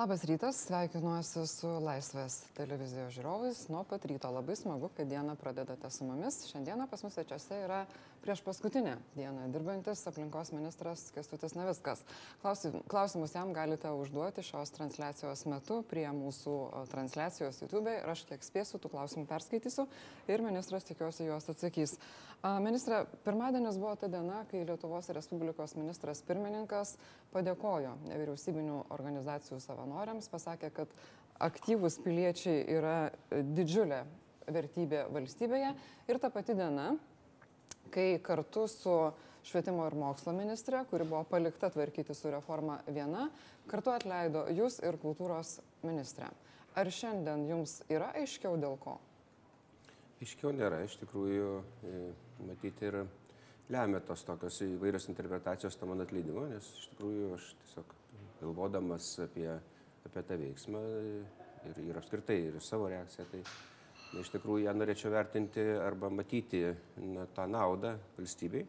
Labas rytas, sveikinuosi su Laisvės televizijos žiūrovais. Nuo pat ryto labai smagu, kad dieną pradedate su mumis. Šiandieną pas mus svečiuose yra prieš paskutinę dieną dirbantis aplinkos ministras Kestutis Naviskas. Klausimus jam galite užduoti šios transliacijos metu prie mūsų transliacijos YouTube ir aš kiek spėsiu, tų klausimų perskaitysiu ir ministras tikiuosi juos atsakys. Ministra, pirmadienis buvo ta diena, kai Lietuvos Respublikos ministras pirmininkas padėkojo nevyriausybinių organizacijų savanoriams, pasakė, kad aktyvūs piliečiai yra didžiulė vertybė valstybėje ir ta pati diena, kai kartu su švietimo ir mokslo ministrė, kuri buvo palikta tvarkyti su reforma viena, kartu atleido jūs ir kultūros ministrė. Ar šiandien jums yra aiškiau dėl ko? Aiškiau nėra, iš tikrųjų, e, matyti ir lemia tos tokios įvairios interpretacijos to mano atleidimo, nes iš tikrųjų aš tiesiog galvodamas apie, apie tą veiksmą ir, ir apskritai ir savo reakciją, tai na, iš tikrųjų ją norėčiau vertinti arba matyti na, tą naudą valstybei.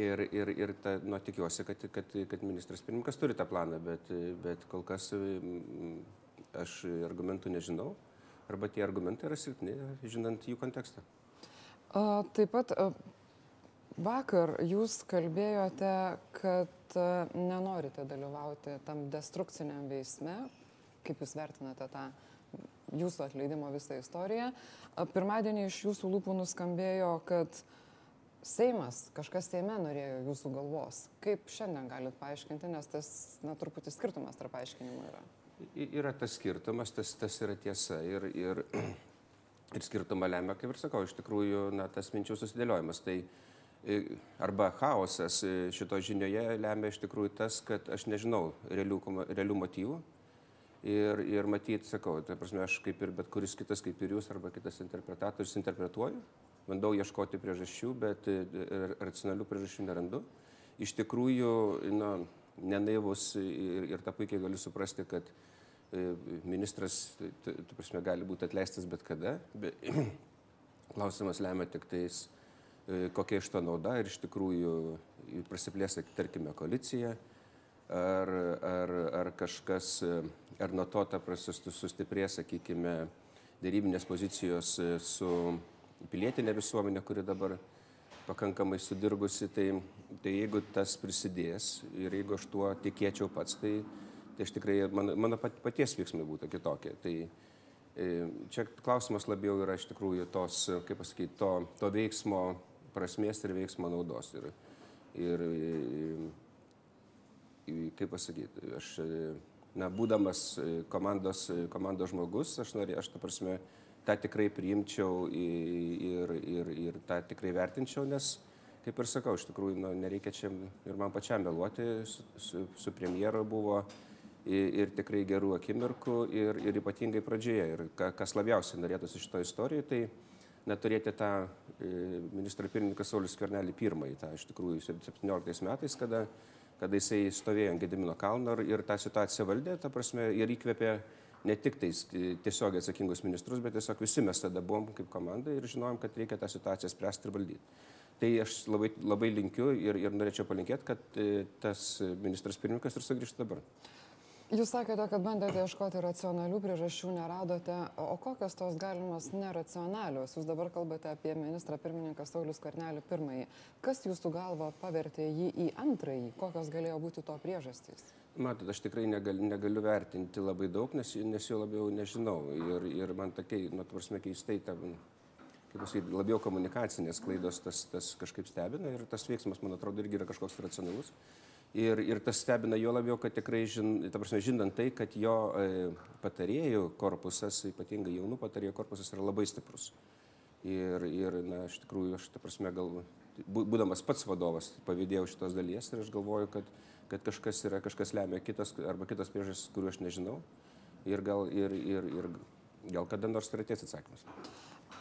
Ir, ir, ir ta, nu, tikiuosi, kad, kad, kad ministras pirmininkas turi tą planą, bet, bet kol kas aš argumentų nežinau arba tie argumentai yra silpni, žinant jų kontekstą. Taip pat vakar jūs kalbėjote, kad a, nenorite dalyvauti tam destrukciniam veisme. Kaip jūs vertinate tą jūsų atleidimo visą istoriją? A, pirmadienį iš jūsų lūpų nuskambėjo, kad Seimas, kažkas Seime norėjo jūsų galvos. Kaip šiandien galit paaiškinti, nes tas, na, truputį skirtumas tarp aiškinimų yra yra tas skirtumas, tas, tas yra tiesa ir, ir, ir skirtumą lemia, kaip ir sakau, iš tikrųjų, na, tas minčių susidėliojimas. Tai arba chaosas šito žinioje lemia iš tikrųjų tas, kad aš nežinau realių, realių motyvų. Ir, ir matyti, sakau, tai prasme, aš kaip ir bet kuris kitas, kaip ir jūs, arba kitas interpretatorius interpretuoju, bandau ieškoti priežasčių, bet racionalių priežasčių nerandu. Iš tikrųjų, na, nenaivus ir, ir tą puikiai galiu suprasti, kad E, ministras, tu prasme, gali būti atleistas bet kada. Bet klausimas lemia tik tais, e, kokia iš to nauda ir iš tikrųjų prasiplės, tarkime, koalicija, ar, ar, ar kažkas, e, ar nuo to ta prasistų sustiprės, sakykime, dėrybinės pozicijos su pilietinė visuomenė, kuri dabar pakankamai sudirgusi, tai, tai jeigu tas prisidės ir jeigu aš tuo tikėčiau pats, tai tai aš tikrai, mano, mano paties veiksmai būtų kitokie. Tai e, čia klausimas labiau yra iš tikrųjų tos, kaip pasakyti, to, to veiksmo prasmės ir veiksmo naudos. Ir, ir kaip pasakyti, aš, na, būdamas komandos, komandos žmogus, aš norėjau, aš ta prasme, tą tikrai priimčiau ir, ir, ir tą tikrai vertinčiau, nes, kaip ir sakau, iš tikrųjų, nu, nereikia čia ir man pačiam meluoti, su, su, su premjeru buvo ir tikrai gerų akimirkų ir, ir ypatingai pradžioje. Ir kas labiausiai norėtųsi šito istorijoje, tai neturėti tą e, ministrą pirmininką Saulis Kvernelį pirmąjį, tą iš tikrųjų 17 metais, kada, kada jisai stovėjo ant Gedimino kalno ir, ir tą situaciją valdė, ta prasme, ir įkvėpė ne tik tais tiesiog atsakingus ministrus, bet tiesiog visi mes tada buvom kaip komanda ir žinojom, kad reikia tą situaciją spręsti ir valdyti. Tai aš labai, labai linkiu ir, ir norėčiau palinkėti, kad e, tas ministras pirmininkas ir sugrįžtų dabar. Jūs sakėte, kad bandėte ieškoti racionalių priežasčių, neradote. O kokios tos galimos neracionalios? Jūs dabar kalbate apie ministrą pirmininką Saulis Karnelį pirmąjį. Kas jūsų galva pavertė jį į antrąjį? Kokios galėjo būti to priežastys? Matot, aš tikrai negaliu, negaliu vertinti labai daug, nes, nes jo labiau nežinau. Ir, ir man tokiai, nu, tvarsime keistai, ta, kaip pasakyti, labiau komunikacinės klaidos tas, tas kažkaip stebina ir tas veiksmas, man atrodo, irgi yra kažkoks racionalus. Ir, ir tas stebina jo labiau, kad tikrai, žin, ta prasme, žinant tai, kad jo e, patarėjų korpusas, ypatingai jaunų patarėjų korpusas yra labai stiprus. Ir, ir na, aš tikrųjų, aš, ta prasme, gal, būdamas pats vadovas, pavydėjau šitos dalies ir aš galvoju, kad, kad kažkas yra, kažkas lemia kitas, arba kitos priežastys, kurių aš nežinau. Ir gal, ir, ir, ir, gal kada nors turėties atsakymus.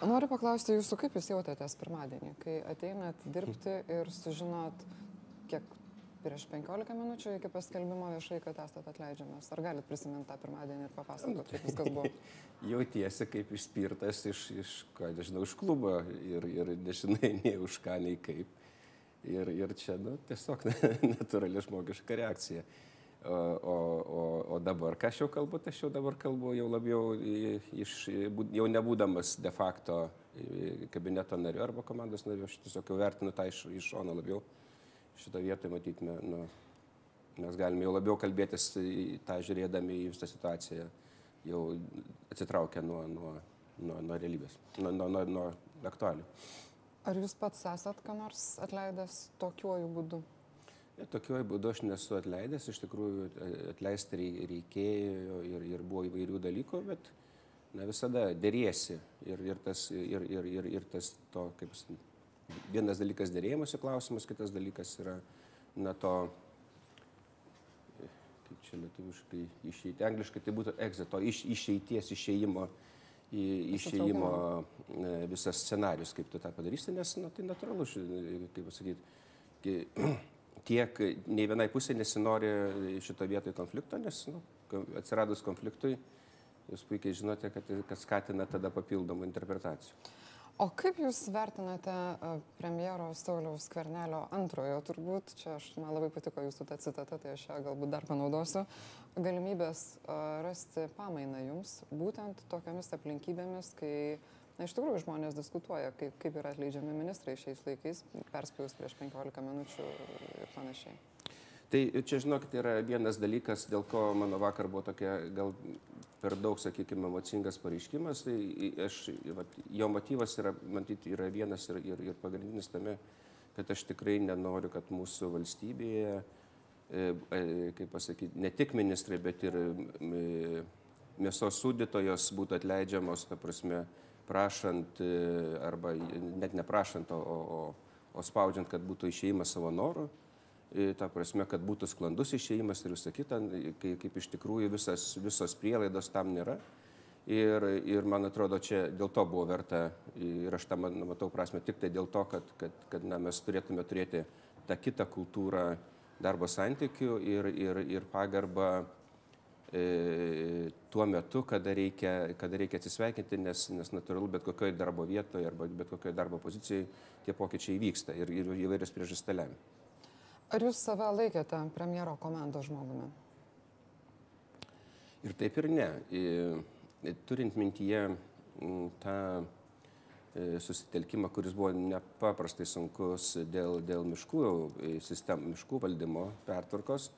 Noriu paklausti jūsų, kaip jūs jautėtės pirmadienį, kai ateinat dirbti ir sužinot, kiek prieš 15 minučių iki paskelbimo viešai, kad esate atleidžiamas. Ar galite prisiminti tą pirmadienį ir papasakoti, kaip viskas buvo? Jautiesi kaip išspirtas iš, iš, ką nežinau, iš klubo ir, ir nežinai nei už ką, nei kaip. Ir, ir čia, nu, tiesiog natūrali žmogiška reakcija. O, o, o, o dabar, ką aš jau kalbu, tai aš jau dabar kalbu jau labiau iš, jau nebūdamas de facto kabineto nariu arba komandos nariu, aš tiesiog jau vertinu tą iš, iš šono labiau. Šitą vietą matytume, nu, mes galime jau labiau kalbėtis tą žiūrėdami į visą situaciją, jau atsitraukę nuo, nuo, nuo, nuo realybės, nuo, nuo, nuo, nuo aktualių. Ar jūs pats esat ką nors atleidęs tokiuoju būdu? Tokiuoju būdu aš nesu atleidęs, iš tikrųjų atleisti reikėjo ir, ir buvo įvairių dalykų, bet na, visada dėriesi ir, ir, tas, ir, ir, ir, ir tas to, kaip vienas dalykas dėrėjimuose klausimas, kitas dalykas yra na to, kaip čia lietuviškai išeiti, angliškai tai būtų exito, iš, išeities, išeimo į išėjimo visas scenarius, kaip tu tą padarysi, nes na, tai natūralu, kaip pasakyti, tiek nei vienai pusė nesinori šito vietoj konflikto, nes nu, atsiradus konfliktui, jūs puikiai žinote, kad tai skatina tada papildomų interpretacijų. O kaip Jūs vertinate premjero Sauliaus Kvernelio antrojo, turbūt, čia aš, man labai patiko Jūsų ta citata, tai aš ją galbūt dar panaudosiu, galimybės rasti pamainą Jums būtent tokiamis aplinkybėmis, kai Na, iš tikrųjų, žmonės diskutuoja, kaip, kaip yra atleidžiami ministrai šiais laikais, perspėjus prieš 15 minučių ir panašiai. Tai čia, žinokit, yra vienas dalykas, dėl ko mano vakar buvo tokia gal per daug, sakykime, emocingas pareiškimas. Tai aš, jo motyvas yra, matyti, yra vienas ir, ir, ir pagrindinis tame, kad aš tikrai nenoriu, kad mūsų valstybėje, e, e, kaip pasakyti, ne tik ministrai, bet ir e, mėsos sūdytojos būtų atleidžiamos, ta prasme, prašant arba net neprašant, o, o, o spaudžiant, kad būtų išėjimas savo norų, ta prasme, kad būtų sklandus išėjimas ir visą kitą, kai, kaip iš tikrųjų visas, visos prielaidos tam nėra. Ir, ir man atrodo, čia dėl to buvo verta ir aš tą matau prasme tik tai dėl to, kad, kad, kad na, mes turėtume turėti tą kitą kultūrą darbo santykių ir, ir, ir pagarbą e, tuo metu, kada reikia, kada reikia atsisveikinti, nes, nes natūralu, bet kokioje darbo vietoje arba bet kokioje darbo pozicijoje tie pokyčiai vyksta ir, ir įvairios priežastys lemia. Ar jūs save laikėte premjero komandos žmogumi? Ir taip ir ne. Turint mintyje tą e, susitelkimą, kuris buvo nepaprastai sunkus dėl, dėl miškų, e, sistem, miškų valdymo pertvarkos,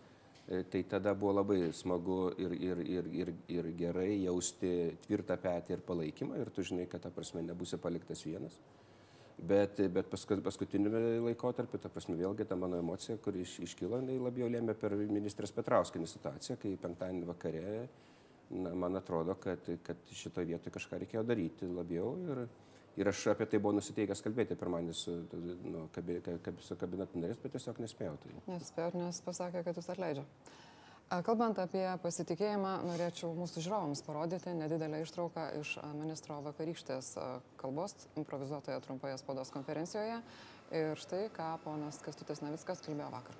E, tai tada buvo labai smagu ir, ir, ir, ir, ir gerai jausti tvirtą petį ir palaikymą ir tu žinai, kad ta prasme nebūsi paliktas vienas. Bet, bet paskutiniu laikotarpiu, ta prasme, vėlgi ta mano emocija, kuri iš, iškilo, tai labiau lėmė per ministrės Petrauskinį situaciją, kai penktadienį vakare, na, man atrodo, kad, kad šitoje vietoje kažką reikėjo daryti labiau ir, Ir aš apie tai buvau nusiteikęs kalbėti pirmąjį su, nu, kabi, kab, su kabineto narės, bet tiesiog nespėjau. Tai. Nespėjau, nes pasakė, kad jūs atleidžia. Kalbant apie pasitikėjimą, norėčiau mūsų žiūrovams parodyti nedidelę ištrauką iš ministro vakarykštės kalbos improvizuotoje trumpoje spaudos konferencijoje. Ir štai, ką ponas Kastutis Navickas kalbėjo vakar.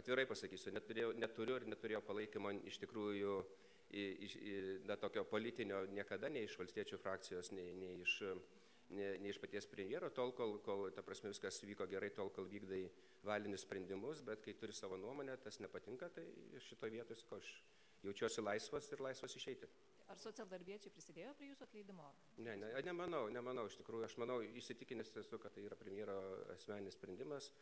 Atvirai pasakysiu, neturėjau, neturiu ir neturėjau palaikymo iš tikrųjų iš, na, tokio politinio niekada nei iš valstiečių frakcijos, nei, nei, iš, nei, nei iš paties premjero, tol, kol, kol, ta prasme, viskas vyko gerai, tol, kol vykdai valinius sprendimus, bet kai turi savo nuomonę, tas nepatinka, tai šitoje vietoje, sakau, aš jaučiuosi laisvas ir laisvas išeiti. Ar socialdarbiečiai prisidėjo prie jūsų atleidimo? Ne, ne, nemanau, nemanau, iš tikrųjų, aš manau, įsitikinęs esu, kad tai yra premjero asmeninis sprendimas.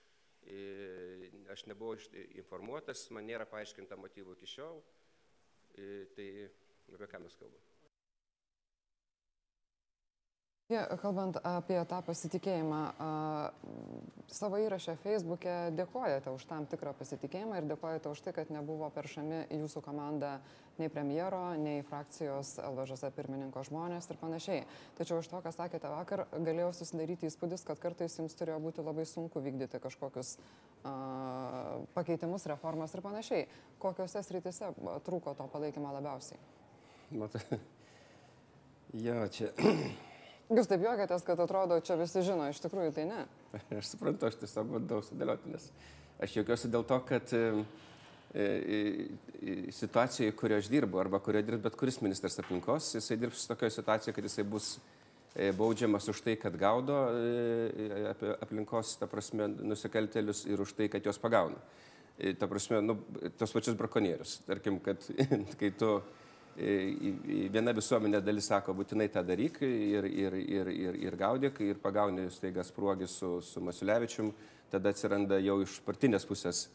Aš nebuvau informuotas, man nėra paaiškinta motyvų iki šiol tai apie ką mes kalbame. Ja, kalbant apie tą pasitikėjimą, savo įrašę Facebook'e dėkojate už tam tikrą pasitikėjimą ir dėkojate už tai, kad nebuvo peršami jūsų komandą nei premjero, nei frakcijos LVŽS pirmininko žmonės ir panašiai. Tačiau iš to, ką sakėte vakar, galėjau susidaryti įspūdis, kad kartais jums turėjo būti labai sunku vykdyti kažkokius uh, pakeitimus, reformas ir panašiai. Kokiuose srityse trūko to palaikymo labiausiai? Matai, jo, čia Jūs taip juokėtės, kad atrodo, čia visi žino, iš tikrųjų tai ne. Aš suprantu, aš tiesiog bandau sudėlioti, nes aš juokiuosi dėl to, kad e, e, situacijoje, kurioje aš dirbu, arba kurioje dirbs bet kuris ministras aplinkos, jisai dirbs tokioje situacijoje, kad jisai bus e, baudžiamas už tai, kad gaudo e, aplinkos, ta prasme, nusikaltelius ir už tai, kad juos pagauna. E, Ta prasme, nu, tos pačius brakonierius. Tarkim, kad kai tu e, viena visuomenė dalis sako, būtinai tą daryk ir, ir, ir, ir, ir gaudyk, ir pagauni staiga spruogį su, su Masiulevičium, tada atsiranda jau iš partinės pusės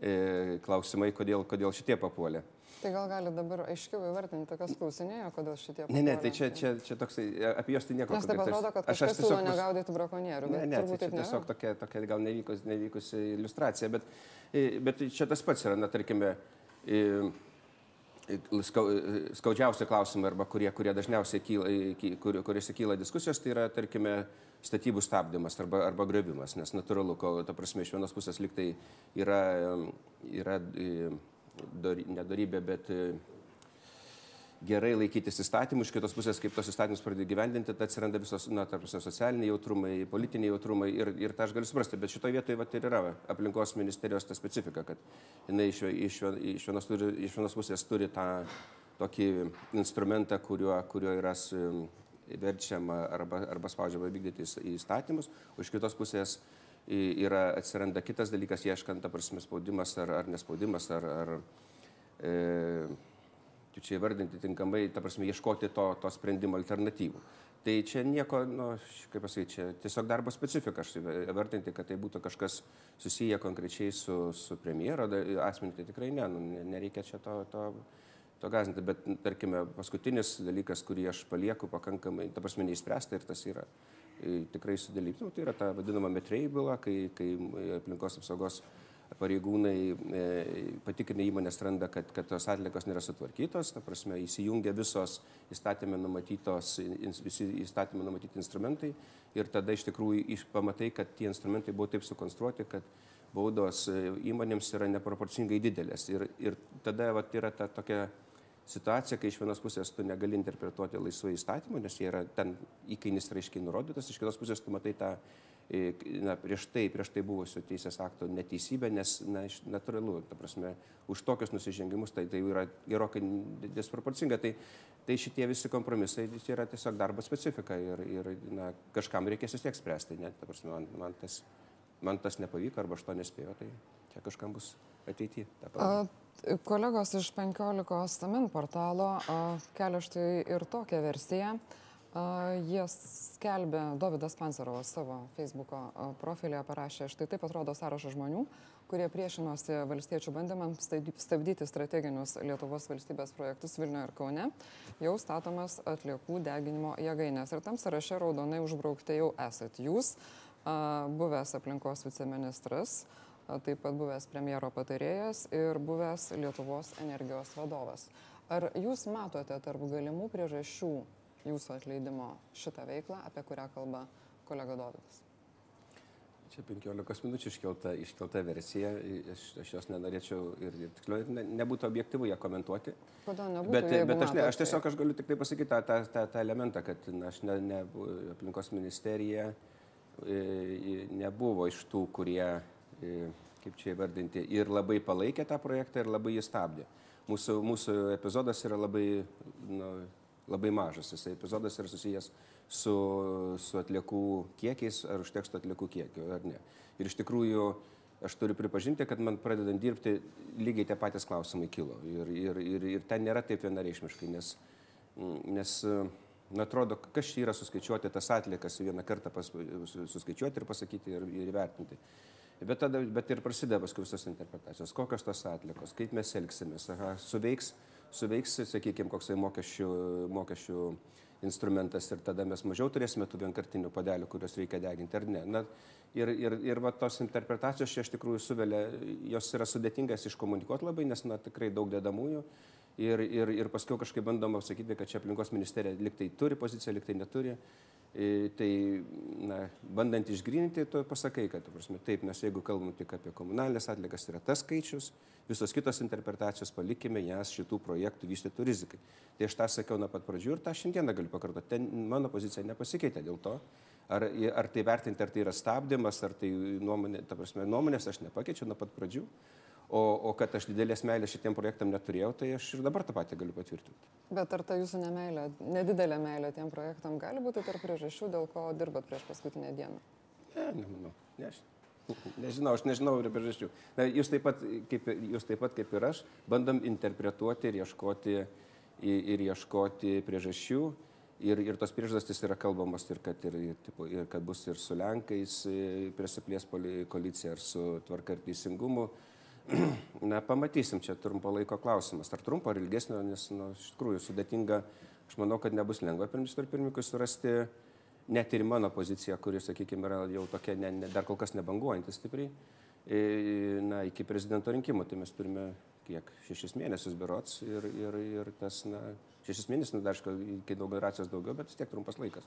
e, klausimai, kodėl, kodėl šitie papuolė. Tai gal gali dabar aiškiau įvardinti, kas klausinėjo, kodėl šitie... Ne, ne, tai čia, čia, čia toksai, apie juos tai nieko Nes taip atrodo, kad Aš- siūlo tiesiog negaudyti brakonierių, Ne, ne, tai čia tiesiog tokia, tokia gal nevykus, nevykusi iliustracija, bet, e, bet čia tas pats yra, na, tarkime, e, e, e, skaudžiausi klausimai arba kurie, kurie dažniausiai kyla, ky- kur, kuriuose kyla diskusijos, tai yra, tarkime, statybų stabdymas arba, arba grebimas, nes natūralu, ko, ta prasme, iš vienos pusės liktai yra, e, yra e, nedarybė, bet e, gerai laikytis įstatymų, iš kitos pusės, kaip tos įstatymus pradėjo gyvendinti, tai atsiranda visos, na, tarp socialiniai jautrumai, politiniai jautrumai ir, ir tą aš galiu suprasti, bet šitoje vietoje vat, ir yra va, aplinkos ministerijos ta specifika, kad jinai iš, iš, iš, vienos, turi, iš vienos pusės turi tą tokį instrumentą, kuriuo, kuriuo yra verčiama arba, arba spaudžiama vykdyti įs- įstatymus, o iš kitos pusės yra, atsiranda kitas dalykas, ieškant, ta prasme, spaudimas ar, ar nespaudimas, ar, ar e, čia įvardinti tinkamai, ta prasme, ieškoti to, to sprendimo alternatyvų. Tai čia nieko, nu, kaip pasakyti, čia tiesiog darbo specifika, aš vertinti, kad tai būtų kažkas susiję konkrečiai su, su premjero asmeniu, tai tikrai ne, nu, ne- nereikia čia to, to, to gazinti, bet tarkime, paskutinis dalykas, kurį aš palieku pakankamai, ta prasme, neįspręsta ir tas yra e, tikrai sudėlyti, nu, tai yra ta vadinama metrėjai byla, kai, kai aplinkos apsaugos pareigūnai e, patikrinę įmonės randa, kad, kad tos atlikos nėra sutvarkytos, ta prasme, įsijungia visos įstatymė numatytos, visi įstatymė numatyti instrumentai ir tada iš tikrųjų iš, pamatai, kad tie instrumentai buvo taip sukonstruoti, kad baudos e, įmonėms yra neproporcingai didelės. Ir, ir tada vat, yra ta tokia situacija, kai iš vienos pusės tu negali interpretuoti laisvai įstatymų, nes jie yra ten įkainis raiškiai nurodytas, iš kitos pusės tu matai tą e, na, prieš tai, prieš tai buvusio teisės akto neteisybę, nes na, natūralu, ta prasme, už tokius nusižengimus tai, tai yra gerokai disproporcinga. Tai, tai šitie visi kompromisai tai yra tiesiog darbo specifika ir, ir na, kažkam reikės vis tiek spręsti. Ne? Ta prasme, man, man, tas, man tas nepavyko arba aš to nespėjau, tai čia kažkam bus ateityje. Kolegos iš 15 min portalo kelia štai ir tokią versiją. Jie skelbė, Davidas Pancerovas savo Facebook'o a, profilyje parašė, štai taip atrodo sąrašas žmonių, kurie priešinosi valstiečių bandymams stabdy- stabdyti strateginius Lietuvos valstybės projektus Vilniuje ir Kaune, jau statomas atliekų deginimo jėgainės. Ir tam sąraše raudonai užbraukti jau esat jūs, buvęs aplinkos viceministras, taip pat buvęs premjero patarėjas ir buvęs Lietuvos energijos vadovas. Ar jūs matote tarp galimų priežasčių jūsų atleidimo šitą veiklą, apie kurią kalba kolega Dovydas? Čia 15 minučių iškelta, iškelta versija, aš, aš jos nenorėčiau ir, ir tiksliau, ne, nebūtų objektyvu ją komentuoti. Kodėl nebūtų? Bet, bet aš, ne, aš tiesiog aš galiu tik tai pasakyti tą, tą, tą, tą elementą, kad na, aš ne, ne, aplinkos ministerija e, nebuvo iš tų, kurie, e, kaip čia įvardinti, ir labai palaikė tą projektą, ir labai jį stabdė. Mūsų, mūsų epizodas yra labai, nu, labai mažas. Jis epizodas yra susijęs su, su atliekų kiekiais, ar užteks to atliekų kiekio, ar ne. Ir iš tikrųjų aš turiu pripažinti, kad man pradedant dirbti lygiai tie patys klausimai kilo. Ir, ir, ir, ir ten nėra taip vienareišmiškai, nes, nes na, atrodo, kas čia yra suskaičiuoti tas atliekas vieną kartą pas, su- suskaičiuoti ir pasakyti ir, ir įvertinti. Bet, tada, bet ir prasideda paskui visos interpretacijos. Kokios tos atlikos, kaip mes elgsimės, aha, suveiks, suveiks sakykime, koksai mokesčių, mokesčių instrumentas ir tada mes mažiau turėsime tų vienkartinių padelių, kuriuos reikia deginti ar ne. Na, ir ir, ir va, tos interpretacijos čia iš tikrųjų suvelia, jos yra sudėtingas iškomunikuoti labai, nes na, tikrai daug dedamųjų. Ir, ir, ir paskui kažkaip bandoma sakyti, kad čia aplinkos ministerija liktai turi poziciją, liktai neturi. Tai, na, bandant išgrininti, tu pasakai, kad, prasme, taip, nes jeigu kalbam tik apie komunalinės atlikas, yra tas skaičius, visos kitos interpretacijos palikime jas šitų projektų vystytų rizikai. Tai aš tą sakiau nuo pat pradžių ir tą šiandieną galiu pakartoti. Ten mano pozicija nepasikeitė dėl to, ar, ar tai vertinti, ar tai yra stabdymas, ar tai nuomonė, ta prasme, nuomonės aš nepakeičiau nuo pat pradžių. O, o kad aš didelės meilės šitiem projektam neturėjau, tai aš ir dabar tą patį galiu patvirtinti. Bet ar ta jūsų nemailė, nedidelė meilė tiem projektam gali būti tarp priežasčių, dėl ko dirbat prieš paskutinę dieną? Ne, nemanau. Ne, aš, nežinau, aš nežinau ir priežasčių. Na, jūs, taip pat, kaip, jūs taip pat kaip ir aš bandom interpretuoti ir ieškoti, ir ieškoti priežasčių. Ir, ir tos priežastys yra kalbamos ir kad, ir, tipo, ir kad bus ir su Lenkais prisiplės koalicija, ar su tvarka ir teisingumu. Na, pamatysim, čia trumpo laiko klausimas. Ar trumpo, ar ilgesnio, nes, nu, iš tikrųjų, sudėtinga, aš manau, kad nebus lengva ministrui pirmininkui surasti net ir mano poziciją, kuri, sakykime, yra jau tokia, ne, ne, dar kol kas nebanguojanti stipriai, na, iki prezidento rinkimų, tai mes turime kiek, šešis mėnesius berots ir, ir, ir tas, na, šešis mėnesius, nu, dar iki inauguracijos daugiau, bet vis tiek trumpas laikas.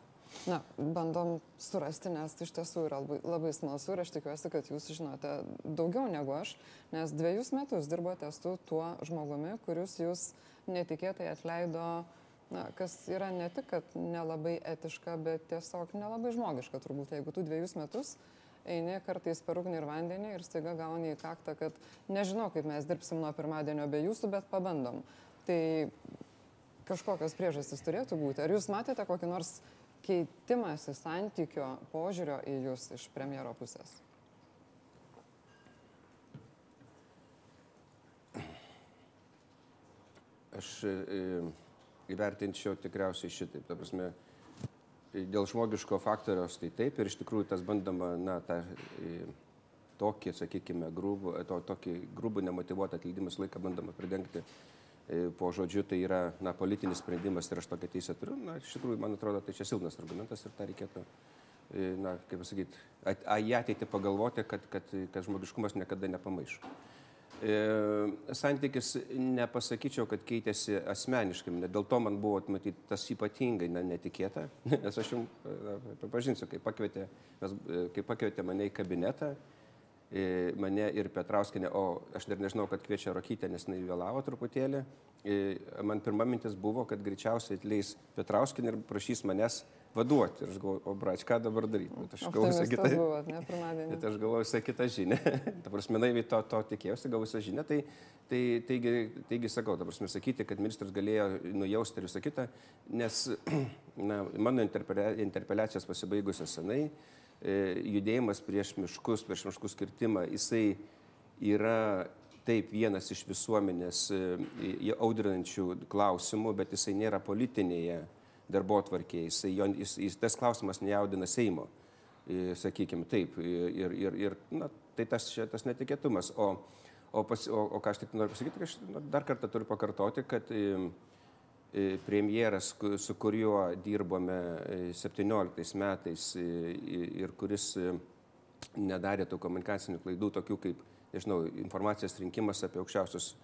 Na, bandom surasti, nes iš tiesų yra labai, labai smalsu ir aš tikiuosi, kad jūs žinote daugiau negu aš, nes dviejus metus dirbote su tuo žmogumi, kuris jūs netikėtai atleido, na, kas yra ne tik, kad nelabai etiška, bet tiesiog nelabai žmogiška turbūt, jeigu tu dviejus metus eini kartais per ugnį ir vandenį ir staiga gauni į kaktą, kad nežinau, kaip mes dirbsim nuo pirmadienio be jūsų, bet pabandom. Tai kažkokios priežastys turėtų būti. Ar jūs matėte kokį nors keitimąsi santykio požiūrio į jūs iš premjero pusės? Aš e, įvertinčiau tikriausiai šitaip. Ta prasme, dėl žmogiško faktoriaus tai taip ir iš tikrųjų tas bandama, na, tą e, tokį, sakykime, grūbų, to, tokį grūbų nemotivuotą atleidimą laiką bandama pridengti E, po žodžiu tai yra na, politinis sprendimas ir aš tokią teisę turiu. Na, iš tikrųjų, man atrodo, tai čia silpnas argumentas ir tą reikėtų, e, na, kaip pasakyti, į ateitį pagalvoti, kad, kad, kad žmogiškumas niekada nepamaišo. E, santykis nepasakyčiau, kad keitėsi asmeniškai, dėl to man buvo matyti tas ypatingai na, netikėta, nes aš jums pažinsiu, kai pakvietė, mes, e, kai pakvietė mane į kabinetą, mane ir Petrauskinė, o aš dar nežinau, kad kviečia Rokytę, nes jinai vėlavo truputėlį. Man pirma mintis buvo, kad greičiausiai atleis Petrauskinė ir prašys manęs vaduoti. Ir aš galvoju, o brač, ką dabar daryti? Bet aš galvoju visą kitą. Buvot, ne, bet aš galvoju visą kitą žinią. ta prasme, naiviai to, to tikėjausi, gavau visą žinią. Tai, tai, taigi, taigi sakau, ta prasme, sakyti, kad ministras galėjo nujausti ir visą kitą, nes na, mano interpeliacijos pasibaigusios senai judėjimas prieš miškus, prieš miškų skirtimą, jisai yra taip vienas iš visuomenės e, audrinančių klausimų, bet jisai nėra politinėje darbo atvarkėje, jisai, jis, jis, tas klausimas nejaudina Seimo, e, sakykime taip, ir, ir, ir na, tai tas, tas netikėtumas. O, o, pas, o, o ką aš tik noriu pasakyti, aš dar kartą turiu pakartoti, kad E, premjeras, su kuriuo dirbome 17 e, metais e, ir kuris nedarė tų komunikacinių klaidų, tokių kaip, nežinau, informacijos rinkimas apie aukščiausius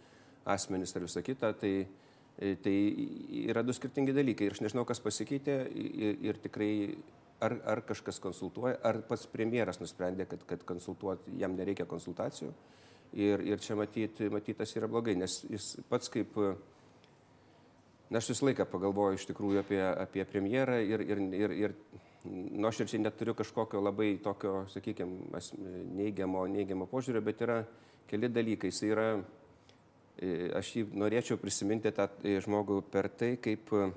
asmenys ir visą kitą, tai, tai yra du skirtingi dalykai. Ir aš nežinau, kas pasikeitė ir, ir tikrai ar, ar kažkas konsultuoja, ar pats premjeras nusprendė, kad, kad konsultuoti jam nereikia konsultacijų. Ir, ir čia matyti, matytas yra blogai, nes jis pats kaip Na, aš visą laiką pagalvoju iš tikrųjų apie, apie premjerą ir, ir, ir, ir nuoširdžiai neturiu kažkokio labai tokio, sakykime, neigiamo, neigiamo požiūrio, bet yra keli dalykai. Jis yra, e, aš jį norėčiau prisiminti tą e, žmogų per tai, kaip e,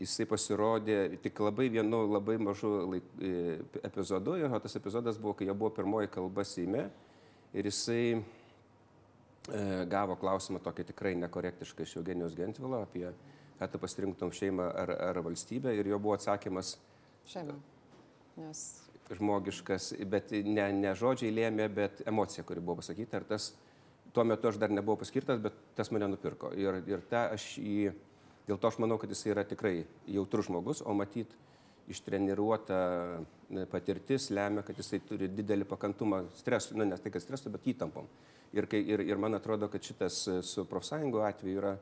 jisai pasirodė tik labai vienu labai mažu laik, epizodu, o tas epizodas buvo, kai jo buvo pirmoji kalba Seime ir jisai gavo klausimą tokį tikrai nekorektišką iš Eugenijos Gentvilo apie, ar tu pasirinktum šeimą ar, ar valstybę ir jo buvo atsakymas šeima. Nes... Žmogiškas, bet ne, ne žodžiai lėmė, bet emocija, kuri buvo pasakyta. Ir tas, tuo metu aš dar nebuvau paskirtas, bet tas mane nupirko. Ir, ir ta aš jį, dėl to aš manau, kad jis yra tikrai jautrus žmogus, o matyt, ištreniruota patirtis lemia, kad jisai turi didelį pakantumą stresui, nu, ne tai, kad stresui, bet įtampom. Ir, kai, ir, ir man atrodo, kad šitas e, su profsąjungo atveju yra,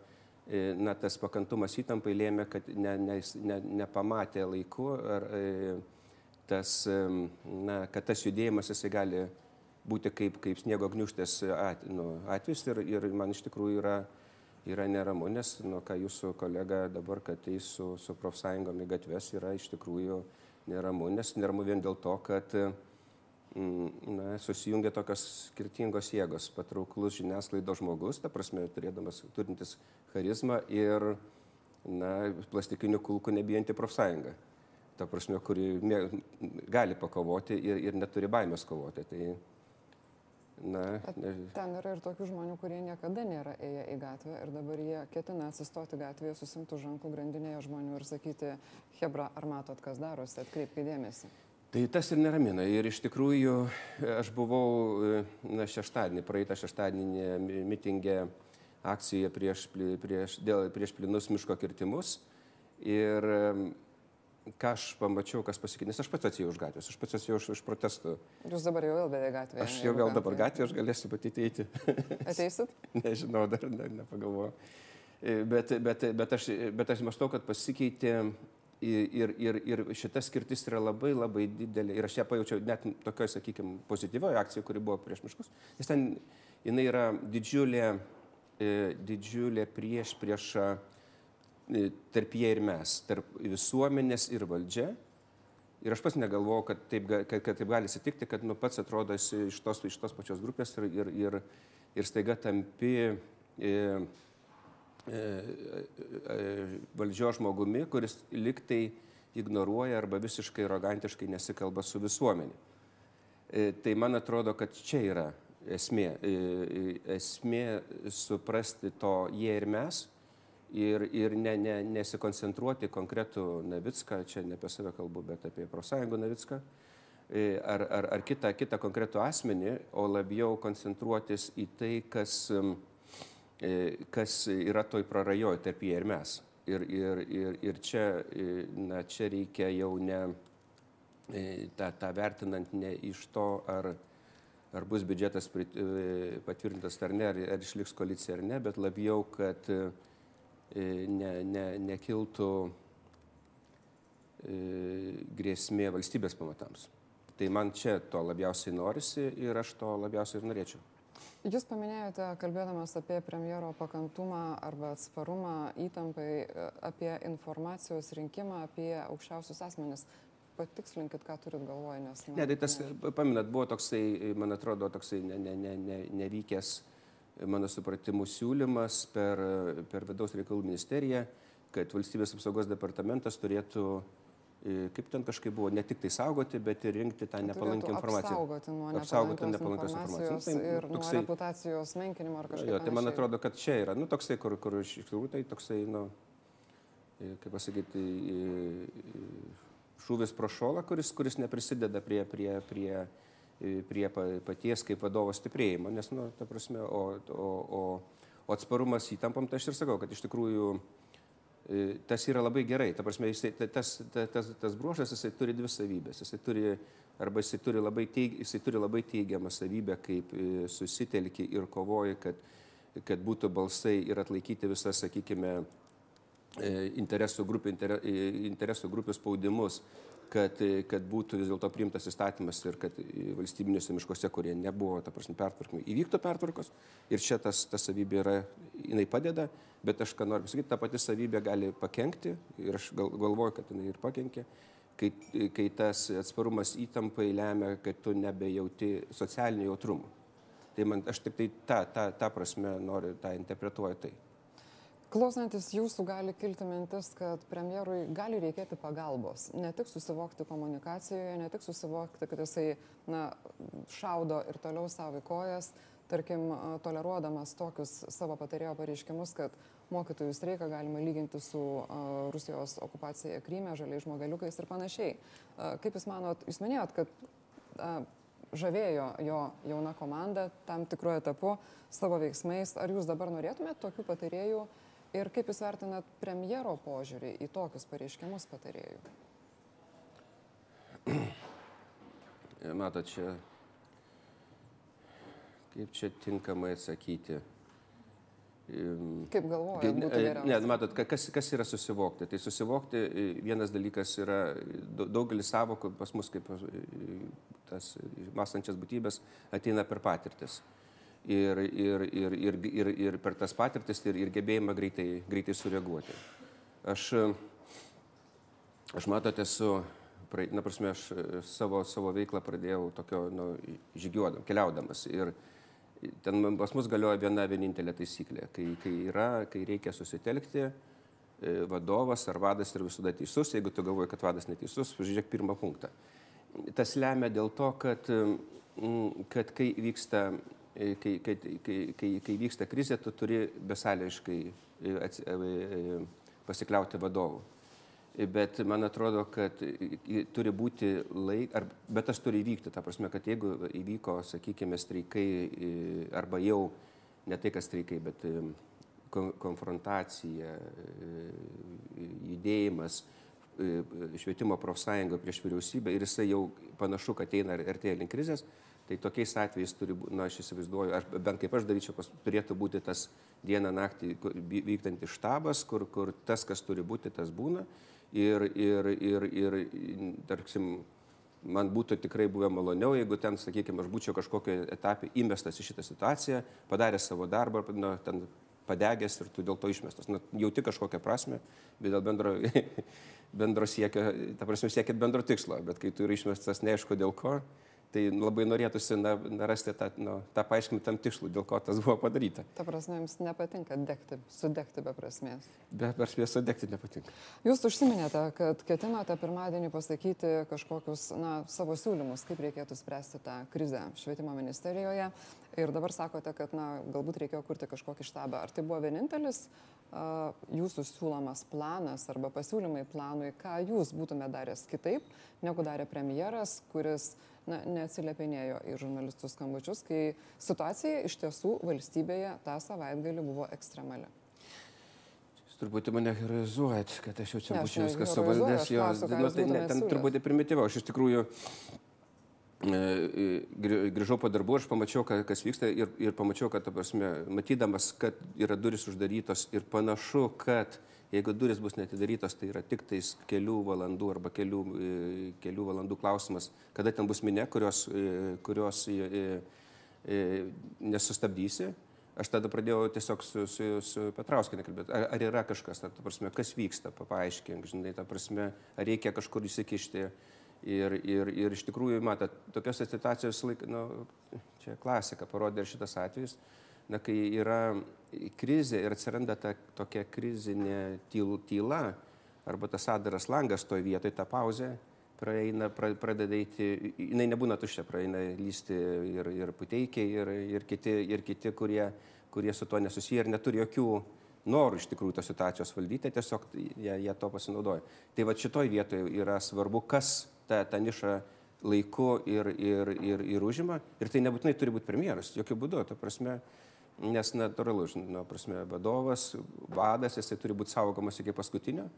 e, na, tas pakantumas įtampai lėmė, kad ne, ne, ne, nepamatė laiku, ar, e, tas, na, kad tas judėjimas jisai gali būti kaip, kaip sniego gniuštės at, nu, atvejs ir, ir man iš tikrųjų yra, yra neramu, nes, nu, ką jūsų kolega dabar, kad eis su, su profsąjungom į gatves, yra iš tikrųjų neramu, nes neramu vien dėl to, kad mm, na, susijungia tokios skirtingos jėgos. Patrauklus žiniasklaidos žmogus, ta prasme, turėdamas, turintis charizmą ir na, plastikinių kulkų nebijanti profsąjunga. Ta prasme, kuri gali pakovoti ir, ir neturi baimės kovoti. Tai, na, ne, Ten yra ir tokių žmonių, kurie niekada nėra ėję į gatvę ir dabar jie ketina atsistoti gatvėje, susimtų žankų grandinėje žmonių ir sakyti, Hebra, ar matot, kas darosi, atkreipkite dėmesį. Tai tas ir neramina. Ir iš tikrųjų aš buvau na, šeštadienį, praeitą šeštadienį mi- mitingė akcijoje prieš, prieš, dėl, prieš plinus miško kirtimus. Ir ką aš pamačiau, kas pasikeitė, nes aš pats atėjau už gatvės, aš pats atėjau iš, iš protestų. Jūs dabar jau vėl beveik gatvėje. Aš jau vėl ką, dabar tai- gatvėje, aš galėsiu pati eiti. Ateisit? Nežinau, dar ne, nepagalvojau. E, Bet, bet, bet, aš, bet aš mąstau, kad pasikeitė ir, ir, ir šita skirtis yra labai labai didelė. Ir aš ją pajaučiau net tokioje, sakykime, pozityvioje akcijoje, kuri buvo prieš miškus. Nes ten jinai yra didžiulė, e, didžiulė prieš priešą tarp jie ir mes, tarp visuomenės ir valdžia. Ir aš pats negalvojau, kad taip, kad, kad taip gali atsitikti, kad nu, pats atrodo esi iš tos, iš tos pačios grupės ir, ir, ir, ir staiga tampi e, e, e, valdžios žmogumi, kuris liktai ignoruoja arba visiškai arogantiškai nesikalba su visuomenė. E, Tai man atrodo, kad čia yra esmė. E, e, Esmė suprasti to jie ir mes ir, ir ne, ne, nesikoncentruoti konkretų Navicką, čia ne apie save kalbu, bet apie profsąjungų Navicką, e, ar, ar, ar kitą, kitą konkretų asmenį, o labiau koncentruotis į tai, kas, e, kas yra toj prarajoj tarp jie ir mes. Ir, ir, ir, ir čia, e, na, čia reikia jau ne e, tą, tą vertinant ne iš to, ar, ar bus biudžetas e, patvirtintas ar ne, ar, ar išliks koalicija ar ne, bet labiau, kad e, ne, ne, nekiltų e, grėsmė valstybės pamatams. Tai man čia to labiausiai norisi ir aš to labiausiai ir norėčiau. Jūs paminėjote, kalbėdamas apie premjero pakantumą arba atsparumą įtampai, e, apie informacijos rinkimą, apie aukščiausius asmenis. Patikslinkit, ką turit galvoje, nes... na, Ne, tai tas, paminat, buvo toksai, man atrodo, toksai ne, ne, ne, ne, nevykęs mano supratimu siūlymas per, per vidaus reikalų ministeriją, kad valstybės apsaugos departamentas turėtų, e, kaip ten kažkaip buvo, ne tik tai saugoti, bet ir rinkti tą nepalankę informaciją. Apsaugoti nuo nepalankios informacijos. informacijos Nu, tai ir nuo toksai- reputacijos menkinimo ar kažkaip. Jo, tai man atrodo, kad čia yra, nu, toksai, kur, kur iš tikrųjų tai toksai, nu, e, kaip pasakyti, e, e, šūvis pro šolą, kuris, kuris neprisideda prie, prie, prie, prie pa- paties kaip vadovo stiprėjimo, nes, nu, ta prasme, o, o, o, o atsparumas įtampom, tai aš ir sakau, kad iš tikrųjų tas yra labai gerai. Ta prasme, jisai, ta- tas, ta- tas, tas bruožas, jisai turi dvi savybės. Jisai turi, arba jisai turi labai, teig, jisai turi labai teigiamą savybę, kaip e, susitelki ir kovoji, kad, kad būtų balsai ir atlaikyti visas, sakykime, e, interesų grupių, inter, interesų grupių spaudimus, kad, e, kad būtų vis dėlto priimtas įstatymas ir kad e, valstybinėse miškuose, kurie nebuvo, ta prasme, pertvarkomi, įvyktų pertvarkos. Ir čia tas, ta savybė yra, jinai padeda, bet aš ką noriu pasakyti, ta pati savybė gali pakengti ir aš gal, galvoju, kad jinai ir pakenkė. Kai, kai tas atsparumas įtampai lemia, kad tu nebejauti socialinio jautrumo. Tai man, aš tik tai tą, tą, tą prasme noriu, tą interpretuoju tai. Klausantis jūsų gali kilti mintis, kad premjerui gali reikėti pagalbos. Ne tik susivokti komunikacijoje, ne tik susivokti, kad jisai na, šaudo ir toliau savo kojas, tarkim, toleruodamas tokius savo patarėjo pareiškimus, kad mokytojų streiką galima lyginti su Rusijos okupacija Kryme, žaliais žmogeliukais ir panašiai. Kaip Jūs manot, Jūs minėjot, kad žavėjo jo jauna komanda tam tikruoju etapu savo veiksmais. Ar jūs dabar norėtumėte tokių patarėjų ir kaip jūs vertinat premjero požiūrį į tokius pareiškimus patarėjų? Matot, čia kaip čia tinkamai atsakyti. Kaip galvojate, ne, matot, ka- kas, kas yra susivokti? Tai susivokti vienas dalykas yra dau- daugelis savokų pas mus kaip tas mąstančias būtybės ateina per patirtis. Ir, ir, ir, ir, ir, ir per tas patirtis ir, ir gebėjimą greitai, greitai sureaguoti. Aš, aš matot, esu na, prasme, aš savo, savo veiklą pradėjau tokio, nu, žygiuodam, keliaudamas. Ir ten pas mus galioja viena vienintelė taisyklė. Kai, kai, yra, kai reikia susitelkti, e, vadovas ar vadas yra visada teisus, jeigu tu galvoji, kad vadas neteisus, pažiūrėk pirmą punktą. Tas lemia dėl to, kad, kad kai vyksta kai, kai, kai, kai, kai vyksta krizė, tu turi besališkai pasikliauti vadovu. Bet man atrodo, kad turi būti laik, ar, bet tas turi įvykti, ta prasme, kad jeigu įvyko, sakykime, streikai arba jau ne tai, kas streikai, bet konfrontacija, judėjimas, švietimo profsąjunga prieš vyriausybę ir jisai jau panašu, kad eina artėja link krizės, tai tokiais atvejais turi būti, na, aš įsivaizduoju, aš, bent kaip aš daryčiau, pas, turėtų būti tas dieną naktį vykdantis štabas, kur, kur tas, kas turi būti, tas būna ir, ir, ir, ir tarkim, man būtų tikrai buvę maloniau, jeigu ten, sakykime, aš būčiau kažkokio etapė įmestas į šitą situaciją, padaręs savo darbą, nu, ten padegęs ir tu dėl to išmestas. Nu, jauti kažkokią prasme, bet dėl bendro, bendro siekio, ta prasme, siekit bendro tikslo, bet kai tu esi išmestas neaišku dėl ko, Tai labai norėtųsi na, rasti tą, nu, tą paaiškinimą tam tikslui, dėl ko tas buvo padaryta. Ta prasme, jums nepatinka degti, sudegti be prasmės. Be prasmės sudegti nepatinka. Jūs užsiminėte, kad ketinote pirmadienį pasakyti kažkokius na, savo siūlymus, kaip reikėtų spręsti tą krizę švietimo ministerijoje. Ir dabar sakote, kad na, galbūt reikėjo kurti kažkokį štabą. Ar tai buvo vienintelis uh, jūsų siūlomas planas arba pasiūlymai planui, ką jūs būtumėte daręs kitaip, negu darė premjeras, kuris uh, na, neatsiliepinėjo į žurnalistų skambučius, kai situacija iš tiesų valstybėje tą savaitgalį buvo ekstremali. Jūs truputį mane heroizuojat, kad aš jau čia būčiau viską suvaldęs. Jo, nu, tai ne, ten truputį primityviau. Aš iš tikrųjų e, e, grįžau po darbų, aš pamačiau, kas vyksta ir, ir pamačiau, kad, prasme, matydamas, kad yra duris uždarytos ir panašu, kad uh, Jeigu duris bus netidarytos, tai yra tik tais kelių valandų arba kelių, e, kelių valandų klausimas, kada ten bus minė, kurios, e, kurios e, nesustabdysi. Aš tada pradėjau tiesiog su, su, su Petrauskinė kalbėti, ar, ar yra kažkas, ar, ta prasme, kas vyksta, paaiškink, žinai, ta prasme, ar reikia kažkur įsikišti. Ir, ir, ir iš tikrųjų, matot, tokios situacijos, nu, čia klasika parodė ir šitas atvejis, na, kai yra krizė ir atsiranda ta tokia krizinė tyl, tyla, arba tas adaras langas toje vietoje, ta pauzė, praeina, pra, pradeda eiti, jinai nebūna tuščia, praeina lysti ir, ir puteikiai, ir, ir, kiti, ir kiti, kurie, kurie su tuo nesusiję ir neturi jokių norų iš tikrųjų tos situacijos valdyti, tiesiog jie, jie to pasinaudoja. Tai va šitoj vietoje yra svarbu, kas tą, tą nišą laiku ir, ir, ir, ir užima. Ir tai nebūtinai turi būti premjeras, jokių būdų. Ta prasme, nes natūralu, žinoma, prasme, vadovas, vadas, jisai turi būti saugomas iki paskutinio,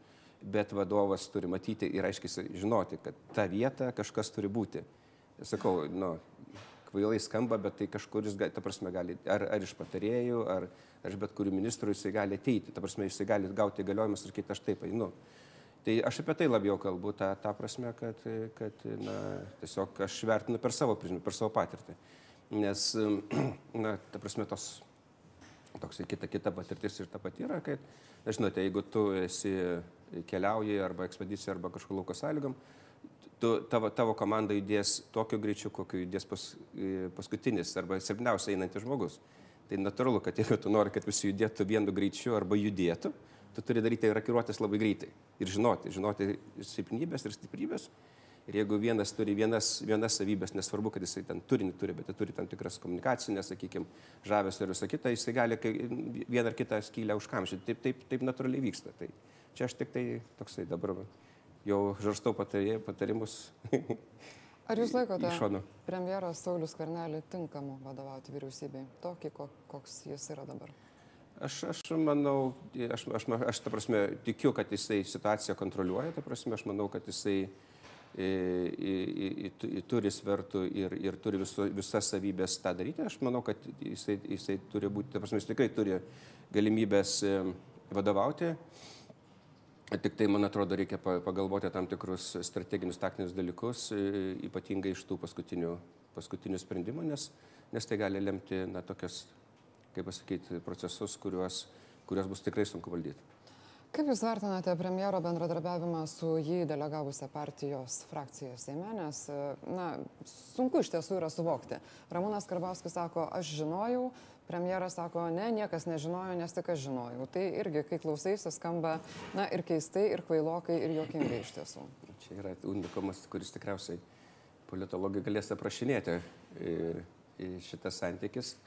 bet vadovas turi matyti ir aiškiai žinoti, kad ta vieta kažkas turi būti. Sakau, nu, kvailai skamba, bet tai kažkur jis, ta prasme, gali, ar, ar iš patarėjų, ar, ar iš bet kurių ministrų jisai gali ateiti, ta prasme, jisai gali gauti įgaliojimus ir kitą aš taip einu. Tai aš apie tai labiau kalbu, tą, tą prasme, kad, kad na, tiesiog aš vertinu per savo prizmę, per savo patirtį. Nes, na, ta prasme, tos toks kita, kita patirtis ir ta pati yra, kad, žinote, jeigu tu esi keliauji arba ekspedicija arba kažkur lauko sąlygom, tu, tavo, tavo komanda judės tokiu greičiu, kokiu judės pas, paskutinis arba silpniausiai einantis žmogus. Tai natūralu, kad jeigu tu nori, kad visi judėtų vienu greičiu arba judėtų, tu turi daryti rakiruotis labai greitai ir žinoti, žinoti silpnybės ir stiprybės Ir jeigu vienas turi vienas, vienas savybės, nesvarbu, kad jisai ten turinį turi, bet turi tam tikras komunikacinės, sakykime, žavės ir visą kitą, jisai gali vieną ar kitą skylę užkamšyti. Taip, taip, taip natūraliai vyksta. Tai čia aš tik tai toksai dabar jau žarstau patarimus. Ar jūs laikote premjeras Saulis Kvernelį tinkamu vadovauti vyriausybei, tokį, koks jis yra dabar? Aš, aš manau, aš, aš, aš ta prasme tikiu, kad jisai situaciją kontroliuoja, ta prasme aš manau, kad jisai turi svertų ir, ir turi viso, visas savybės tą daryti. Aš manau, kad jisai, jisai turi būti, ta prasme, jis tikrai turi galimybės vadovauti. Tik tai, man atrodo, reikia pagalvoti tam tikrus strateginius, taktinius dalykus, ypatingai iš tų paskutinių, paskutinių sprendimų, nes, nes tai gali lemti, na, tokias, kaip pasakyti, procesus, kuriuos, kuriuos bus tikrai sunku valdyti. Kaip Jūs vertinate premjero bendradarbiavimą su jį delegavusią partijos frakciją Seime, nes, na, sunku iš tiesų yra suvokti. Ramūnas Karbauskis sako, aš žinojau, premjeras sako, ne, niekas nežinojo, nes tik aš žinojau. Tai irgi, kai klausaisi, skamba, na, ir keistai, ir kvailokai, ir jokingai iš tiesų. Čia yra unikumas, kuris tikriausiai politologai galės aprašinėti šitas santykis.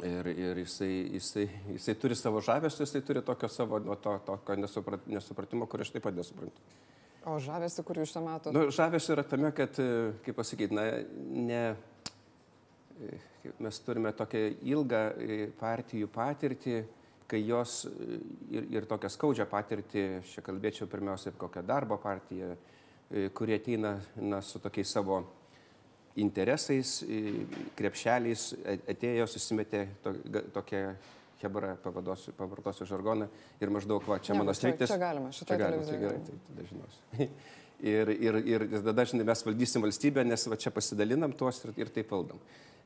Ir, ir jisai, jisai, jisai turi savo žavesį, jisai turi tokio savo nu, to, tokio nesuprat, nesupratimo, kur aš taip pat nesuprantu. O žavesi, kur jūs čia matote? Nu, žavesi yra tame, kad, kaip pasakyti, na, ne, mes turime tokią ilgą partijų patirtį, kai jos ir, ir tokią skaudžią patirtį, aš čia kalbėčiau pirmiausia apie kokią darbo partiją, kurie ateina na, su tokiais savo interesais, krepšeliais atėjo, susimetė to, tokią hebrą, pavartosiu žargoną ir maždaug, va, čia Ne, mano bet čia- čia galima, Čia galima, tai gerai, tai tada žinosiu. Ir, ir, ir tada, žinai, mes valdysim valstybę, nes va čia pasidalinam tuos ir, ir taip valdom.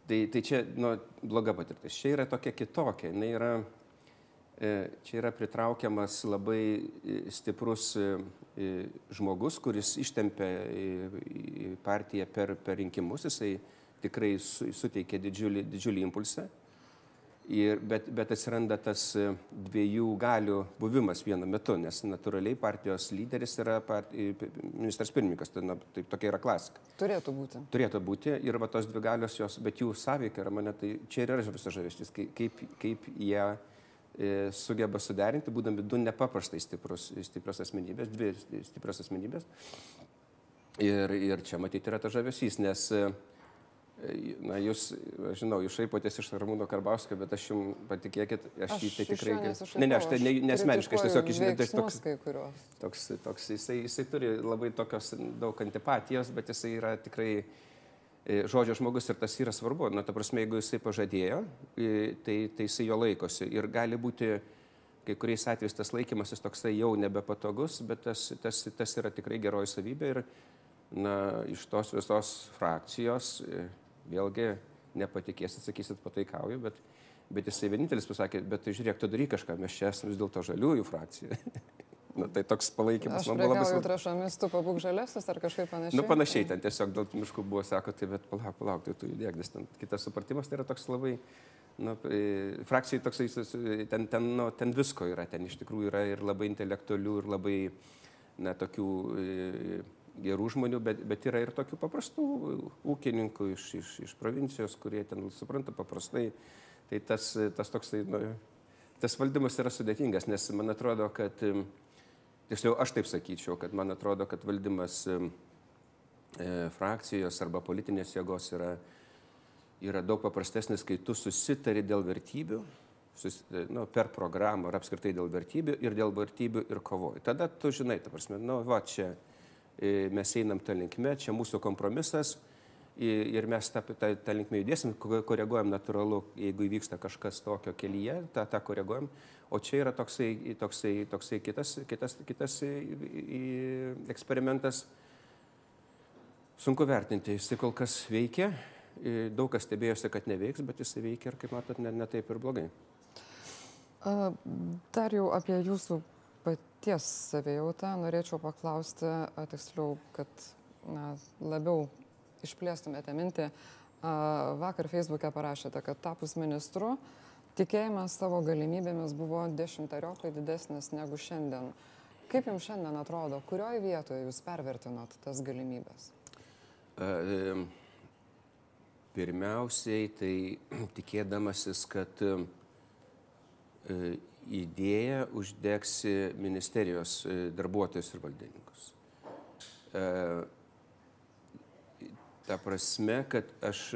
Tai, tai čia, nu, bloga patirtis. Čia yra tokia kitokia. Jinai yra, čia yra pritraukiamas labai e, stiprus e, e, žmogus, kuris ištempia partiją per, per rinkimus. Jisai tikrai su, suteikia didžiulį, didžiulį impulsą. Ir, bet, bet atsiranda tas e, dviejų galių buvimas vienu metu, nes natūraliai partijos lyderis yra part, i- p- ministras pirmininkas, tai, na, tai tokia yra klasika. Turėtų būti. Turėtų būti ir va tos dvi galios jos, bet jų sąveika yra mane, tai čia ir yra visas žavestis, kaip, kaip, jie e, sugeba suderinti, būdami du nepaprastai stiprus, stiprios asmenybės, dvi stiprios asmenybės. Ir, ir čia matyti yra ta žavesys, nes, e, na, jūs, aš žinau, jūs šaipotės iš Ramūno Karbauskio, bet aš jums patikėkit, aš, Aš jį tai tikrai... Ne, ne, aš tai ne, nesmeniškai, aš tiesiog išgirdau toks, veiksmus kai kuriuos. toks, toks jisai, jisai turi labai tokios daug antipatijos, bet jisai yra tikrai e, žodžio žmogus ir tas yra svarbu. Na, ta prasme, jeigu jisai pažadėjo, e, tai, tai jisai jo laikosi. Ir gali būti kai kuriais atvejais tas laikymasis toksai jau nebepatogus, bet tas, tas, tas yra tikrai geroji savybė. Ir na, iš tos visos frakcijos, e, vėlgi nepatikėsit, sakysit, pataikauju, bet, bet jisai vienintelis pasakė, bet tai žiūrėk, tu daryk kažką, mes čia esame vis dėlto žaliųjų frakcija. Na, tai toks palaikymas Aš man buvo labai svarbus. trašomis, tu pabūk žalesis ar kažkaip panašiai. Nu, panašiai, ten tiesiog tų miškų buvo, sako, tai bet palauk, palauk, tai tu judėk, nes ten kitas supratimas tai yra toks labai, nu, e, frakcijai toksai, ten, ten, nu, ten visko yra, ten iš tikrųjų yra ir labai intelektualių, ir labai, na, tokių e, gerų žmonių, bet, bet yra ir tokių paprastų ūkininkų iš, iš, iš provincijos, kurie ten supranta paprastai. Tai tas, tas toksai, nu, tas valdymas yra sudėtingas, nes man atrodo, kad Tiksliau, aš taip sakyčiau, kad man atrodo, kad valdymas e, frakcijos arba politinės jėgos yra, yra daug paprastesnis, kai tu susitari dėl vertybių, sus, e, nu, per programą ar apskritai dėl vertybių ir dėl vertybių ir kovoji. Tada tu žinai, ta prasme, nu, va, čia e, mes einam tą linkmę, čia mūsų kompromisas ir mes tą, tą, tą linkmę judėsim, ko- koreguojam natūralu, jeigu įvyksta kažkas tokio kelyje, tą, tą koreguojam. O čia yra toksai, toksai, toksai kitas, kitas, kitas eksperimentas. Sunku vertinti, jisai kol kas veikia, daug kas stebėjosi, kad neveiks, bet jisai veikia ir, kaip matot, ne, ne taip ir blogai. Dar jau apie jūsų paties savijautą norėčiau paklausti, tiksliau, kad na, labiau išplėstumėte mintį. Vakar Facebook'e parašėte, kad tapus ministru tikėjimas savo galimybėmis buvo dešimteriopai didesnis negu šiandien. Kaip jums šiandien atrodo, kurioje vietoje jūs pervertinot tas galimybės? Pirmiausiai, tai tikėdamasis, kad e, idėja uždegsi ministerijos e, darbuotojus ir valdininkus. Ta prasme, kad aš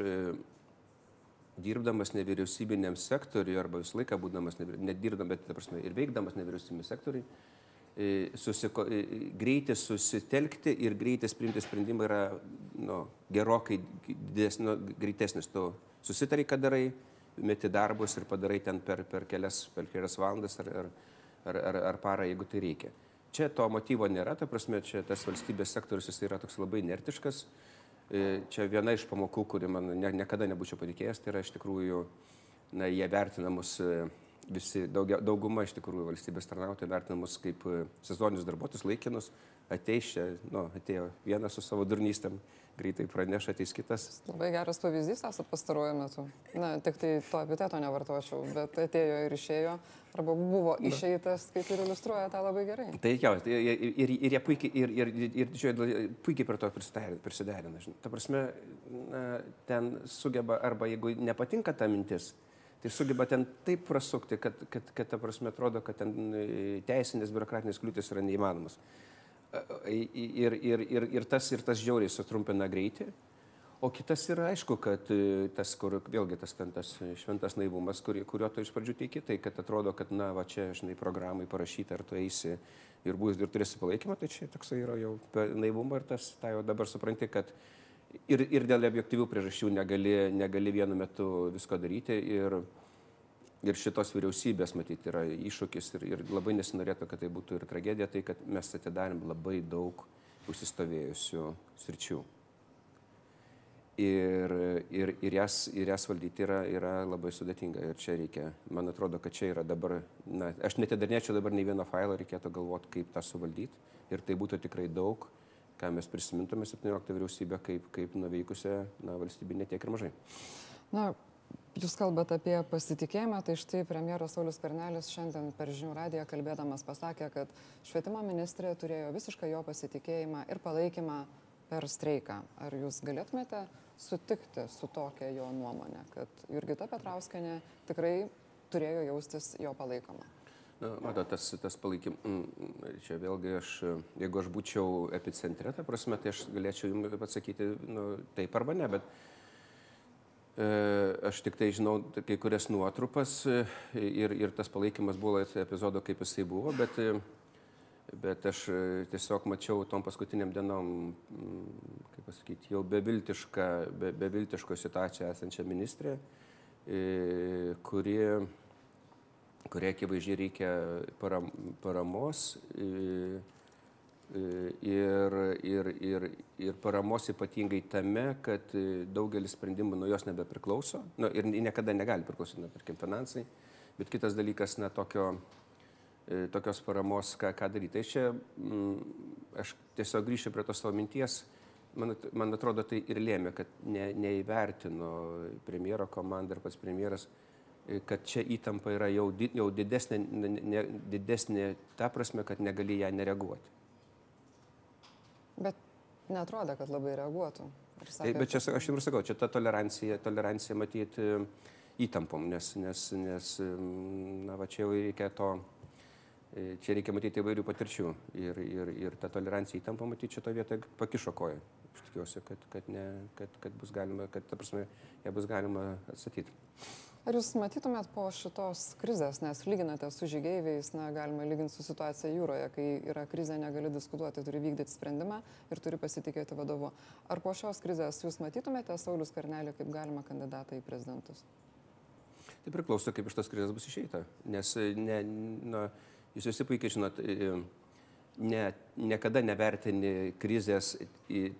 dirbdamas nevyriausybiniam sektoriui arba visą laiką būdamas, nedirbdamas, bet ta prasme, ir veikdamas nevyriausybiniam sektoriui, e, susiko, e, greitis susitelkti ir greitis priimti sprendimą yra nu, gerokai didesnis, nu, greitesnis. Tu susitari, ką darai, meti darbus ir padarai ten per, per, kelias, per kelias valandas ar, ar, ar, ar, ar parą, jeigu tai reikia. Čia to motyvo nėra, ta prasme, čia tas valstybės sektorius jis yra toks labai inertiškas. E, Čia viena iš pamokų, kuri man ne, niekada nebūčiau patikėjęs, tai yra iš tikrųjų, na, jie vertina mus e, visi, daugia, dauguma iš tikrųjų valstybės tarnautojai vertinamus kaip e, sezoninius darbuotojus, laikinus, ateis čia, nu, atėjo vienas su savo durnystėm, greitai praneša, ateis kitas. Labai geras pavyzdys esate pastaruoju metu. Na, tik tai to epiteto nevartočiau, bet atėjo ir išėjo, arba buvo išeitas, kaip ir iliustruoja tą labai gerai. Tai jau, tai ir, ir, ir jie puikiai, ir, ir, ir, ir puikiai prie to prisiderina. ta prasme, na, ten sugeba, arba jeigu nepatinka ta mintis, tai sugeba ten taip prasukti, kad, kad, kad ta prasme atrodo, kad ten e, teisinės biurokratinės kliūtis yra neįmanomas. Ir, ir, ir, ir, tas, ir tas žiauriai sutrumpina greitį. O kitas yra aišku, kad e, tas, kur vėlgi tas, ten, tas šventas naivumas, kur, kurio tu iš pradžių teiki, tai kad atrodo, kad, na, va čia, žinai, programai parašyta, ar tu eisi ir, bus, ir turėsi palaikymą, tai čia toksai yra jau naivumo ir tas, tai jau dabar supranti, kad ir, ir dėl objektyvių priežasčių negali, negali vienu metu visko daryti. Ir, ir šitos vyriausybės matyti yra iššūkis ir, ir labai nesinorėtų, kad tai būtų ir tragedija, tai kad mes atidarėm labai daug užsistovėjusių sričių. Ir, ir, ir, jas, ir jas valdyti yra, yra labai sudėtinga. Ir čia reikia, man atrodo, kad čia yra dabar, na, aš netidarnėčiau dabar nei vieno failo, reikėtų galvoti, kaip tą suvaldyti. Ir tai būtų tikrai daug, ką mes prisimintume 17 vyriausybę kaip, kaip nuveikusią na, valstybinė tiek ir mažai. Na, Jūs kalbate apie pasitikėjimą, tai štai premjeras Saulis Karnelis šiandien per žinių radiją kalbėdamas pasakė, kad švietimo ministrė turėjo visišką jo pasitikėjimą ir palaikymą per streiką. Ar jūs galėtumėte sutikti su tokia jo nuomonė, kad Jurgita Petrauskenė tikrai turėjo jaustis jo palaikoma? Na, matot, tas, tas palaikymas, čia vėlgi aš, jeigu aš būčiau epicentre, ta prasme, tai aš galėčiau jums atsakyti nu, taip arba ne, bet aš tik tai žinau kai kurias nuotrupas e, ir, ir tas palaikymas buvo epizodo, kaip jisai buvo, bet, e, bet aš tiesiog mačiau tom paskutiniam dienom, kaip pasakyti, jau beviltišką, be, beviltiško situaciją esančią ministrę, kuri, kurie akivaizdžiai reikia param, paramos ir, ir, ir, ir paramos ypatingai tame, kad daugelis sprendimų nuo jos nebepriklauso nu, ir niekada negali priklausyti, na, tarkim, finansai, bet kitas dalykas, na, tokio, e, tokios paramos, ką, ką daryti. Tai čia m, mm, aš tiesiog grįšiu prie tos savo minties. Man, man atrodo, tai ir lėmė, kad ne, neįvertino premjero komanda ir pats premjeras, e, kad čia įtampa yra jau, jau didesnė, ne, didesnė ta prasme, kad negali ją nereaguoti. Bet netrodo, kad labai reaguotų. Sakė, bet čia aš jums sakau, čia ta tolerancija, tolerancija matyti įtampom, nes, nes, nes na, va, čia jau reikia to, e, čia reikia matyti įvairių patirčių ir, ir, ir ta tolerancija įtampa matyti šito vietoje pakišo koją. Aš tikiuosi, kad, kad, ne, kad, kad bus galima, kad, ta prasme, ją bus galima atstatyti. Ar jūs matytumėt po šitos krizės, nes lyginate su žygeiviais, na, galima lyginti su situacija jūroje, kai yra krizė, negali diskutuoti, turi vykdyti sprendimą ir turi pasitikėti vadovu. Ar po šios krizės jūs matytumėte Saulis Karnelį kaip galima kandidatą į prezidentus? Tai priklauso, kaip iš tos krizės bus išeita. Nes ne, na, jūs visi puikiai žinot, ne, niekada nevertini krizės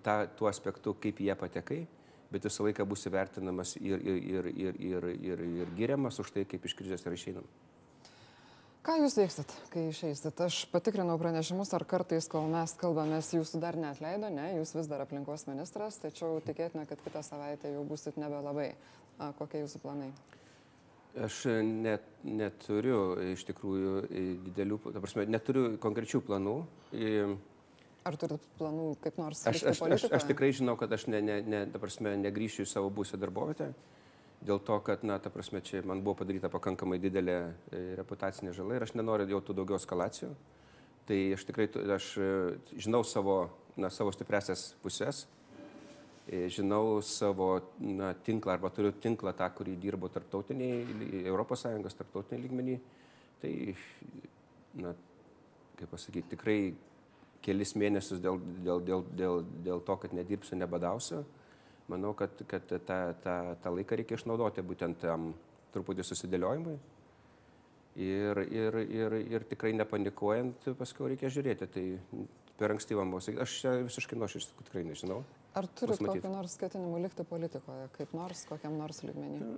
tą, tuo aspektu, kaip jie patekai bet visą laiką bus įvertinamas ir, ir, ir, ir, ir, ir, ir giriamas už tai, kaip iš krizės yra išeinama. Ką jūs veiksit, kai išeisit? Aš patikrinau pranešimus, ar kartais, kol mes kalbamės, jūsų dar neatleido, ne, jūs vis dar aplinkos ministras, tačiau tikėtina, kad kitą savaitę jau busit nebelabai. A, kokie jūsų planai? Aš net, neturiu iš tikrųjų didelių, ta prasme, neturiu konkrečių planų. Ar turit planų kaip nors? Aš, aš, aš, aš tikrai žinau, kad aš ne, ne, ne, prasme, negryšiu į savo būsę darbovietę, dėl to, kad, na, ta prasme, čia man buvo padaryta pakankamai didelė e, reputacinė žala ir aš nenoriu jau tų daugiau eskalacijų. Tai aš tikrai, aš e, žinau savo, na, savo stipresias pusės, e, žinau savo na, tinklą arba turiu tinklą tą, kurį dirbo tarptautiniai, ES tarptautiniai lygmeniai. Tai, na, kaip pasakyti, tikrai kelis mėnesius dėl, dėl, dėl, dėl, dėl to, kad nedirbsiu, nebadausiu. Manau, kad, kad tą, tą, tą laiką reikia išnaudoti būtent tam truputį susidėliojimui. ir, ir, ir, ir tikrai nepanikuojant, paskui reikia žiūrėti. Tai per ankstyvą sakyti, aš visiškai nuoširdžiai tikrai nežinau. Ar matyt. kokiu nors ketinimu likti politikoje, kaip nors, kokiam nors lygmenį?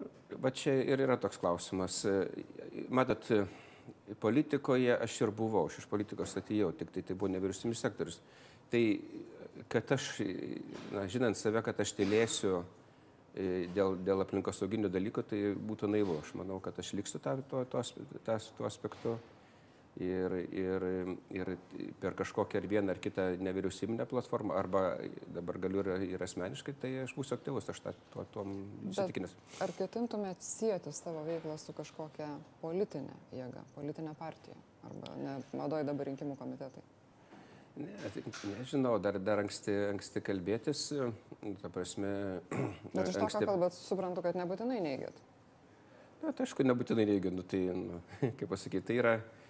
Va čia ir yra toks klausimas. Matot, politikoje aš ir buvau, aš iš politikos atėjau, tik tai tai buvo nevyriausybinis sektorius. Tai, kad aš, na, žinant save, kad aš tylėsiu e, dėl, dėl aplinkos sauginių dalykų, tai būtų naivu. Aš manau, kad aš liksiu tą, tuo, tuo, tuo, tuo aspektu. Ir, ir, ir per kažkokią ar vieną ar kitą nevyriausybinę platformą, arba dabar galiu ir, ir asmeniškai, tai aš būsiu aktyvus, aš tą, tuo, tuom įsitikinęs. Ar ketintumėt sieti savo veiklą su kažkokia politinė jėga, politinė partija? Arba ne, naudoji dabar rinkimų komitetai? Ne, tai nežinau, dar, dar anksti, anksti kalbėtis, ta prasme. Bet iš to, ką kalbat, suprantu, kad nebūtinai neigėt. Na, tai aišku, nebūtinai neigiu, nu, tai, nu, kaip pasakyti, tai yra, e,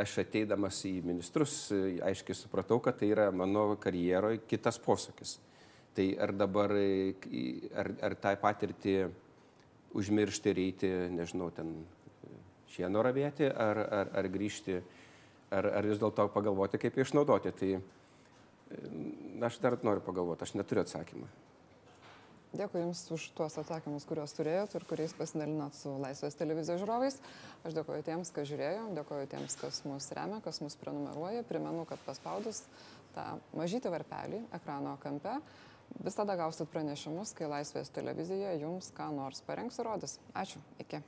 aš ateidamas į ministrus, e, aiškiai supratau, kad tai yra mano karjeroje kitas posūkis. Tai ar dabar, e, ar, ar tą patirtį užmiršti ir eiti, nežinau, ten šieno ravėti, ar, ar, ar grįžti, ar, ar vis dėlto pagalvoti, kaip išnaudoti. Tai na, aš dar noriu pagalvoti, aš neturiu atsakymą. Dėkui Jums už tuos atsakymus, kuriuos turėjot ir kuriais pasidalinot su Laisvės televizijos žiūrovais. Aš dėkoju tiems, kas žiūrėjo, dėkoju tiems, kas mus remia, kas mus prenumeruoja. Primenu, kad paspaudus tą mažytį varpelį ekrano kampe visada gausit pranešimus, kai Laisvės televizija jums ką nors parengs ir rodys. Ačiū. Iki.